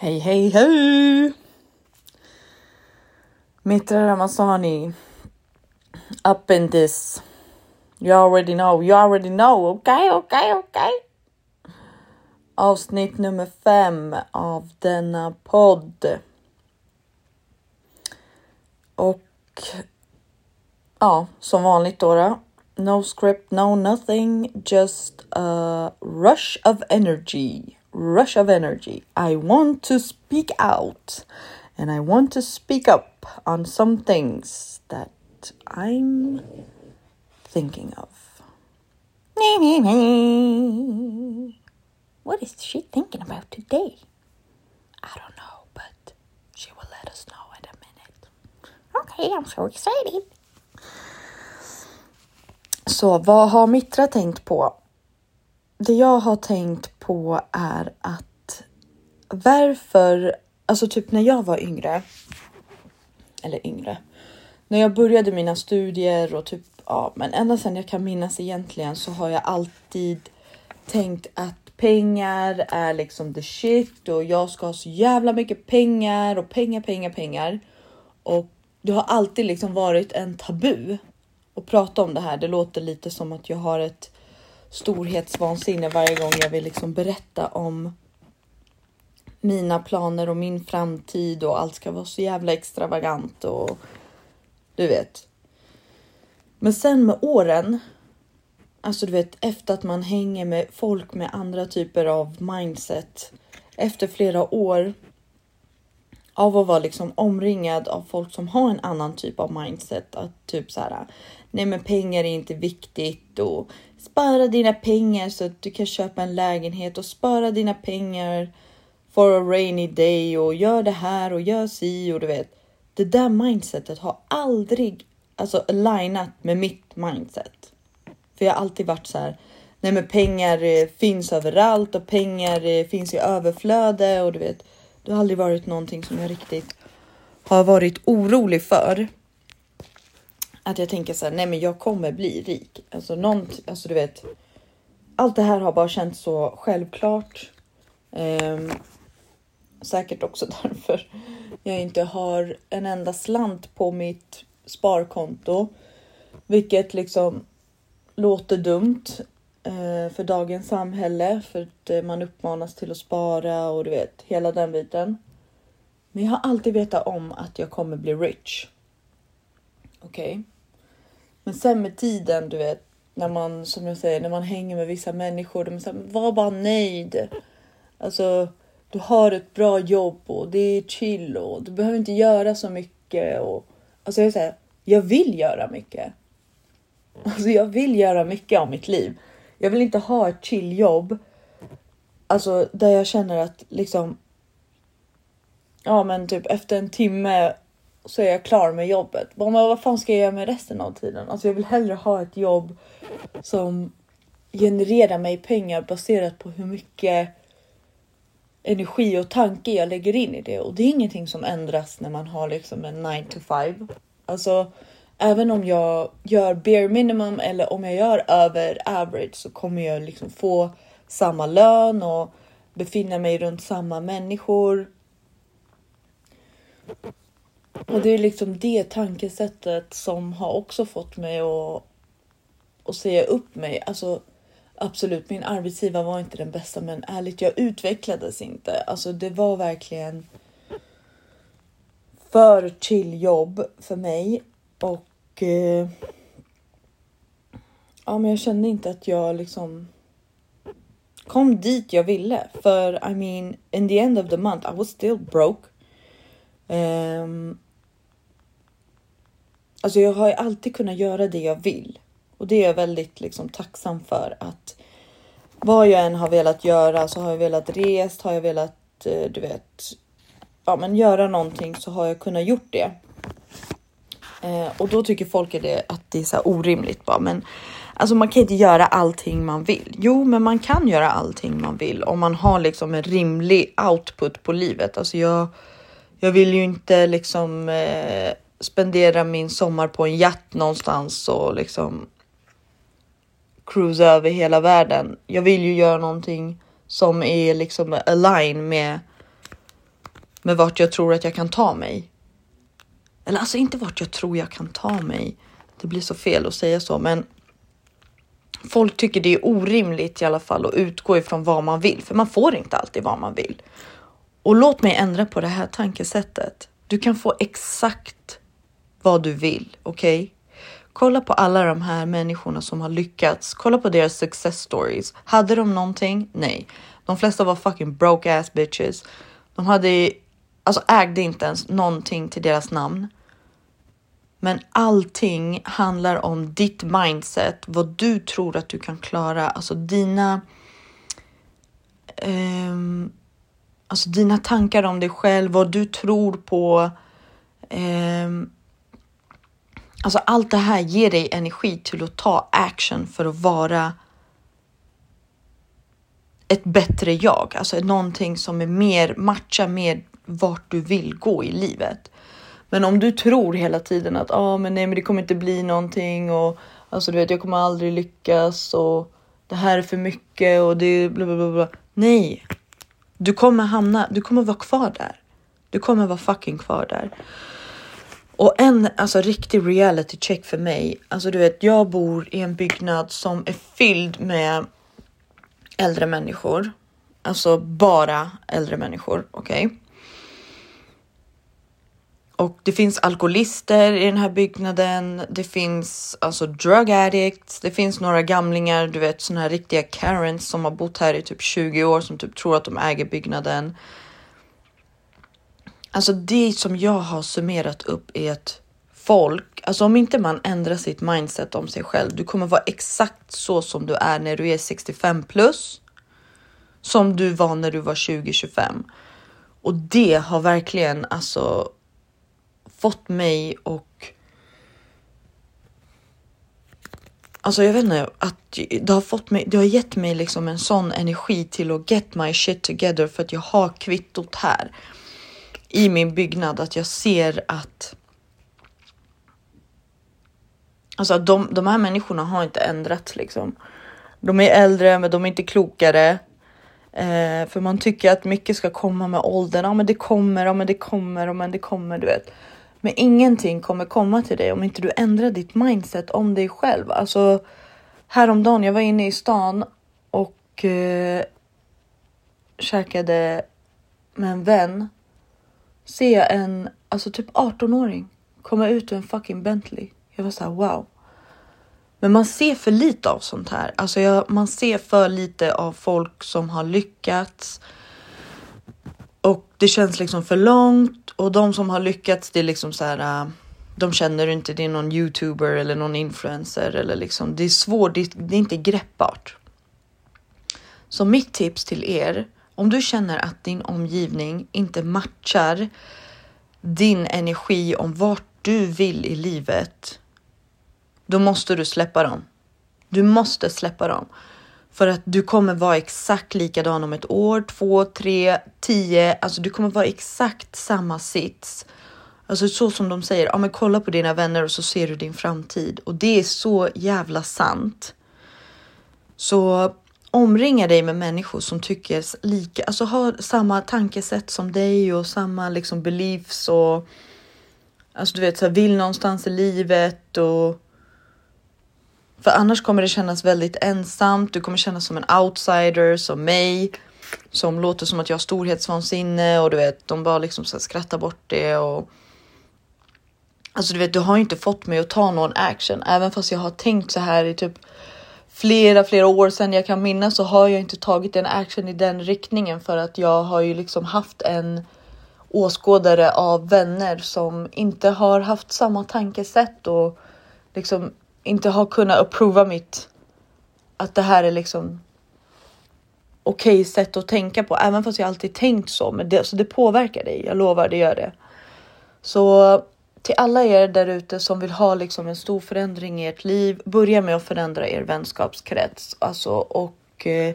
Hej, hej, hej! Mitra Ramazani. Up in this. You already know, you already know. Okej, okay, okej, okay, okej. Okay. Avsnitt nummer fem av denna podd. Och ja, som vanligt då, då. No script, no nothing, just a rush of energy. Rush of energy. I want to speak out and I want to speak up on some things that I'm thinking of. What is she thinking about today? I don't know, but she will let us know in a minute. Okay, I'm so excited. Så vad har Mitra tänkt på? Det jag har tänkt på är att varför, alltså typ när jag var yngre, eller yngre, när jag började mina studier och typ, ja, men ända sedan jag kan minnas egentligen så har jag alltid tänkt att pengar är liksom the shit och jag ska ha så jävla mycket pengar och pengar, pengar, pengar. Och det har alltid liksom varit en tabu att prata om det här. Det låter lite som att jag har ett storhetsvansinne varje gång jag vill liksom berätta om mina planer och min framtid och allt ska vara så jävla extravagant och du vet. Men sen med åren, alltså du vet efter att man hänger med folk med andra typer av mindset efter flera år av att vara liksom omringad av folk som har en annan typ av mindset. Att typ så här, nej men pengar är inte viktigt och spara dina pengar så att du kan köpa en lägenhet och spara dina pengar for a rainy day och gör det här och gör si och du vet. Det där mindsetet har aldrig alltså alignat med mitt mindset. För jag har alltid varit så här. Nej, men pengar eh, finns överallt och pengar eh, finns i överflöde och du vet. Det har aldrig varit någonting som jag riktigt har varit orolig för. Att jag tänker så här, nej men jag kommer bli rik. Alltså, nånt, alltså du vet. Allt det här har bara känts så självklart. Um, säkert också därför jag inte har en enda slant på mitt sparkonto. Vilket liksom låter dumt Eh, för dagens samhälle. För att eh, man uppmanas till att spara och du vet hela den biten. Men jag har alltid vetat om att jag kommer bli rich. Okej. Okay? Men sen med tiden, du vet, när man som jag säger, när man hänger med vissa människor, de säger var bara nöjd. Alltså, du har ett bra jobb och det är chill och du behöver inte göra så mycket. Och, alltså jag säger, jag vill göra mycket. Alltså jag vill göra mycket av mitt liv. Jag vill inte ha ett chill jobb. Alltså där jag känner att liksom. Ja, men typ efter en timme så är jag klar med jobbet. Men vad fan ska jag göra med resten av tiden? Alltså jag vill hellre ha ett jobb som genererar mig pengar baserat på hur mycket energi och tanke jag lägger in i det och det är ingenting som ändras när man har liksom en 9 to 5. Alltså även om jag gör bare minimum eller om jag gör över average så kommer jag liksom få samma lön och befinna mig runt samma människor. Och det är liksom det tankesättet som har också fått mig att, att säga upp mig. Alltså absolut, min arbetsgivare var inte den bästa, men ärligt, jag utvecklades inte. Alltså det var verkligen för chill jobb för mig och eh, ja, men jag kände inte att jag liksom kom dit jag ville. För I mean, in the end of the month I was still broke. Um, Alltså jag har ju alltid kunnat göra det jag vill och det är jag väldigt liksom tacksam för att vad jag än har velat göra så har jag velat rest, har jag velat, eh, du vet, ja, men göra någonting så har jag kunnat gjort det. Eh, och då tycker folk att det, att det är så orimligt bara, men alltså man kan inte göra allting man vill. Jo, men man kan göra allting man vill om man har liksom en rimlig output på livet. Alltså jag, jag vill ju inte liksom eh, spendera min sommar på en jatt någonstans och liksom cruisa över hela världen. Jag vill ju göra någonting som är liksom align med med vart jag tror att jag kan ta mig. Eller alltså inte vart jag tror jag kan ta mig. Det blir så fel att säga så, men folk tycker det är orimligt i alla fall att utgå ifrån vad man vill, för man får inte alltid vad man vill. Och låt mig ändra på det här tankesättet. Du kan få exakt vad du vill, okej? Okay? Kolla på alla de här människorna som har lyckats. Kolla på deras success stories. Hade de någonting? Nej. De flesta var fucking broke ass bitches. De hade alltså ägde inte ens någonting till deras namn. Men allting handlar om ditt mindset, vad du tror att du kan klara, alltså dina. Um, alltså dina tankar om dig själv, vad du tror på. Um, alltså allt det här ger dig energi till att ta action för att vara ett bättre jag, alltså någonting som är mer matchar med vart du vill gå i livet. Men om du tror hela tiden att ah, men nej, men det kommer inte bli någonting och alltså, du vet, jag kommer aldrig lyckas och det här är för mycket och det bla, bla, bla, bla. Nej, du kommer hamna. Du kommer vara kvar där. Du kommer vara fucking kvar där. Och en alltså riktig reality check för mig. Alltså, du vet, jag bor i en byggnad som är fylld med äldre människor, alltså bara äldre människor. Okej. Okay? Och det finns alkoholister i den här byggnaden. Det finns alltså drug addicts. Det finns några gamlingar, du vet såna här riktiga Karens som har bott här i typ 20 år som typ tror att de äger byggnaden. Alltså det som jag har summerat upp är att folk, alltså om inte man ändrar sitt mindset om sig själv, du kommer vara exakt så som du är när du är 65 plus. Som du var när du var 20-25. Och det har verkligen alltså fått mig och Alltså jag vet inte, att det har fått mig, det har gett mig liksom en sån energi till att get my shit together för att jag har kvittot här i min byggnad att jag ser att Alltså de, de här människorna har inte ändrats liksom. De är äldre, men de är inte klokare. Eh, för man tycker att mycket ska komma med åldern. Ja, men det kommer, ja, men det kommer, ja, men det kommer, du vet. Men ingenting kommer komma till dig om inte du ändrar ditt mindset om dig själv. Alltså häromdagen, jag var inne i stan och eh, käkade med en vän. Ser jag en, alltså typ 18-åring komma ut ur en fucking Bentley. Jag var så här, wow. Men man ser för lite av sånt här. Alltså jag, man ser för lite av folk som har lyckats. Och det känns liksom för långt och de som har lyckats, det är liksom så här. Äh, de känner inte det är någon youtuber eller någon influencer eller liksom. Det är svårt. Det, det är inte greppbart. Så mitt tips till er om du känner att din omgivning inte matchar din energi om vart du vill i livet då måste du släppa dem. Du måste släppa dem. För att du kommer vara exakt likadan om ett år, två, tre, tio. Alltså du kommer vara exakt samma sits. Alltså så som de säger, ja men kolla på dina vänner och så ser du din framtid. Och det är så jävla sant. Så omringa dig med människor som tycker lika, alltså har samma tankesätt som dig och samma liksom beliefs och alltså du vet så här, vill någonstans i livet och för annars kommer det kännas väldigt ensamt. Du kommer kännas som en outsider som mig som låter som att jag har storhetsvansinne och du vet, de bara liksom så skrattar bort det och. Alltså, du vet, du har inte fått mig att ta någon action, även fast jag har tänkt så här i typ flera, flera år sedan jag kan minnas så har jag inte tagit en action i den riktningen för att jag har ju liksom haft en åskådare av vänner som inte har haft samma tankesätt och liksom inte har kunnat approva mitt att det här är liksom okej okay sätt att tänka på, även fast jag alltid tänkt så. Men det, så det påverkar dig. Jag lovar, det gör det. Så till alla er där ute som vill ha liksom en stor förändring i ert liv, börja med att förändra er vänskapskrets alltså och eh,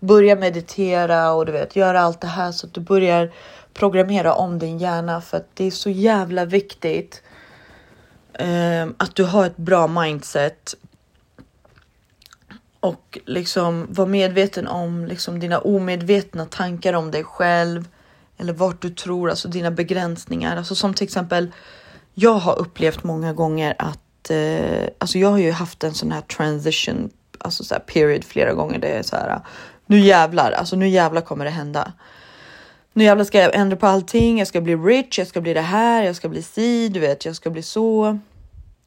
börja meditera och du vet göra allt det här så att du börjar programmera om din hjärna för att det är så jävla viktigt eh, Ehm, att du har ett bra mindset och liksom vara medveten om liksom dina omedvetna tankar om dig själv, eller vart du tror, alltså dina begränsningar. Alltså som till exempel, jag har upplevt många gånger att, eh, alltså jag har ju haft en sån här transition, alltså så här period flera gånger. Det är så här, nu jävlar, alltså nu jävlar kommer det hända. Nu jävlar ska jag ändra på allting. Jag ska bli rich, jag ska bli det här, jag ska bli si, du vet, jag ska bli så.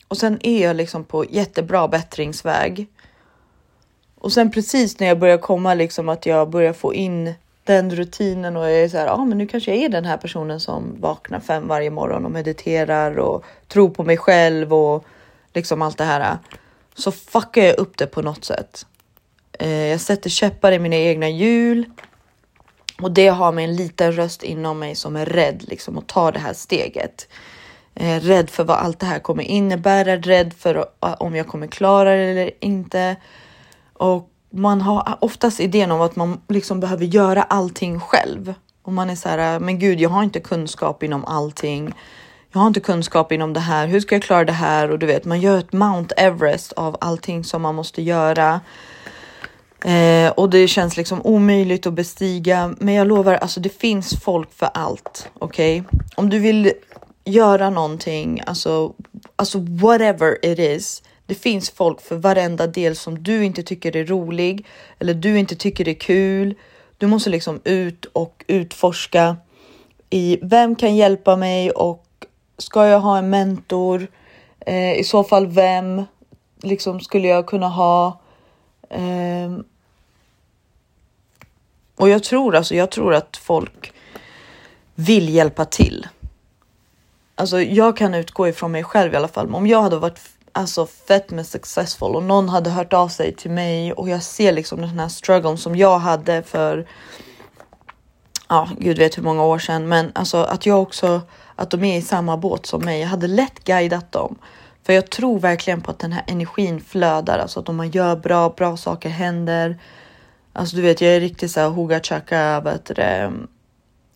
Och sen är jag liksom på jättebra bättringsväg. Och sen precis när jag börjar komma liksom att jag börjar få in den rutinen och jag är så här, ja, ah, men nu kanske jag är den här personen som vaknar fem varje morgon och mediterar och tror på mig själv och liksom allt det här. Så fuckar jag upp det på något sätt. Eh, jag sätter käppar i mina egna hjul och det har med en liten röst inom mig som är rädd liksom att ta det här steget. Eh, rädd för vad allt det här kommer innebära, rädd för om jag kommer klara det eller inte. Och man har oftast idén om att man liksom behöver göra allting själv. Och man är så här, men gud, jag har inte kunskap inom allting. Jag har inte kunskap inom det här. Hur ska jag klara det här? Och du vet, man gör ett Mount Everest av allting som man måste göra. Eh, och det känns liksom omöjligt att bestiga. Men jag lovar, alltså det finns folk för allt. Okej, okay? om du vill göra någonting, alltså, alltså whatever it is. Det finns folk för varenda del som du inte tycker är rolig eller du inte tycker är kul. Du måste liksom ut och utforska i vem kan hjälpa mig och ska jag ha en mentor? Eh, I så fall vem liksom skulle jag kunna ha? Eh, och jag tror alltså, jag tror att folk vill hjälpa till. Alltså, jag kan utgå ifrån mig själv i alla fall. Om jag hade varit alltså fett med successful och någon hade hört av sig till mig och jag ser liksom den här strugglen som jag hade för. Ja, gud vet hur många år sedan, men alltså att jag också att de är i samma båt som mig. Jag hade lätt guidat dem för jag tror verkligen på att den här energin flödar, alltså att om man gör bra, bra saker händer. Alltså, du vet, jag är riktigt så här hoga chaka, vad heter det,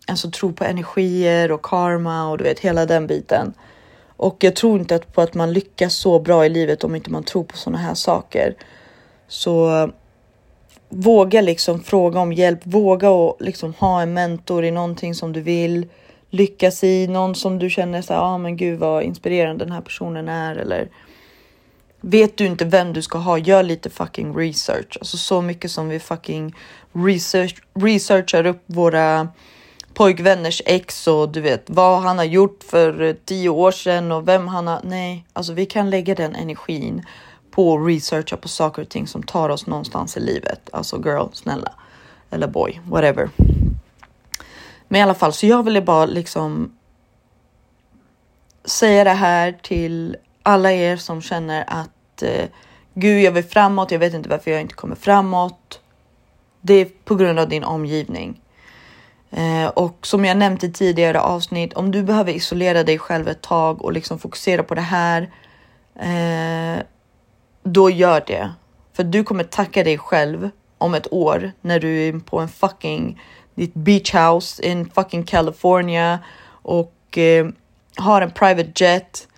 alltså tro på energier och karma och du vet hela den biten. Och jag tror inte på att man lyckas så bra i livet om inte man tror på sådana här saker. Så våga liksom fråga om hjälp, våga och liksom ha en mentor i någonting som du vill lyckas i, någon som du känner så ja ah, men gud vad inspirerande den här personen är eller vet du inte vem du ska ha, gör lite fucking research. Alltså så mycket som vi fucking research, researchar upp våra pojkvänners ex och du vet vad han har gjort för eh, tio år sedan och vem han har. Nej, alltså vi kan lägga den energin på att researcha på saker och ting som tar oss någonstans i livet. Alltså girl, snälla. Eller boy, whatever. Men i alla fall, så jag ville bara liksom säga det här till alla er som känner att eh, gud, jag vill framåt. Jag vet inte varför jag inte kommer framåt. Det är på grund av din omgivning. Eh, och som jag nämnt i tidigare avsnitt, om du behöver isolera dig själv ett tag och liksom fokusera på det här, eh, då gör det. För du kommer tacka dig själv om ett år när du är på en fucking ditt beach house in fucking California och eh, har en private jet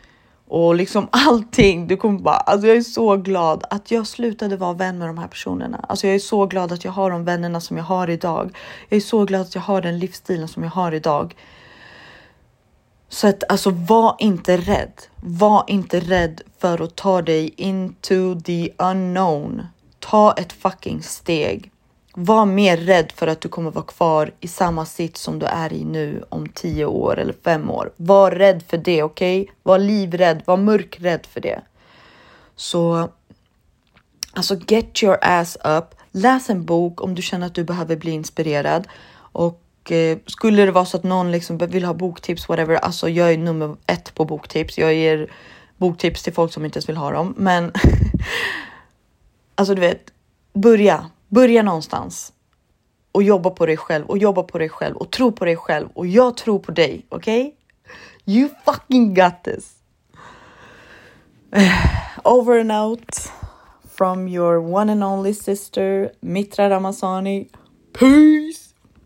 och liksom allting. Du kommer bara, alltså jag är så glad att jag slutade vara vän med de här personerna. Alltså jag är så glad att jag har de vännerna som jag har idag. Jag är så glad att jag har den livsstilen som jag har idag. Så att alltså var inte rädd. Var inte rädd för att ta dig into the unknown. Ta ett fucking steg. Var mer rädd för att du kommer vara kvar i samma sitt som du är i nu om tio år eller fem år. Var rädd för det, okej? Okay? Var livrädd, var mörkrädd för det. Så alltså get your ass up. Läs en bok om du känner att du behöver bli inspirerad och eh, skulle det vara så att någon liksom vill ha boktips, whatever, alltså jag är nummer ett på boktips. Jag ger boktips till folk som inte ens vill ha dem, men alltså du vet, börja Börja någonstans och jobba på dig själv och jobba på dig själv och tro på dig själv och jag tror på dig. Okej? Okay? You fucking got this. Over and out from your one and only sister Mitra Ramazani. Peace!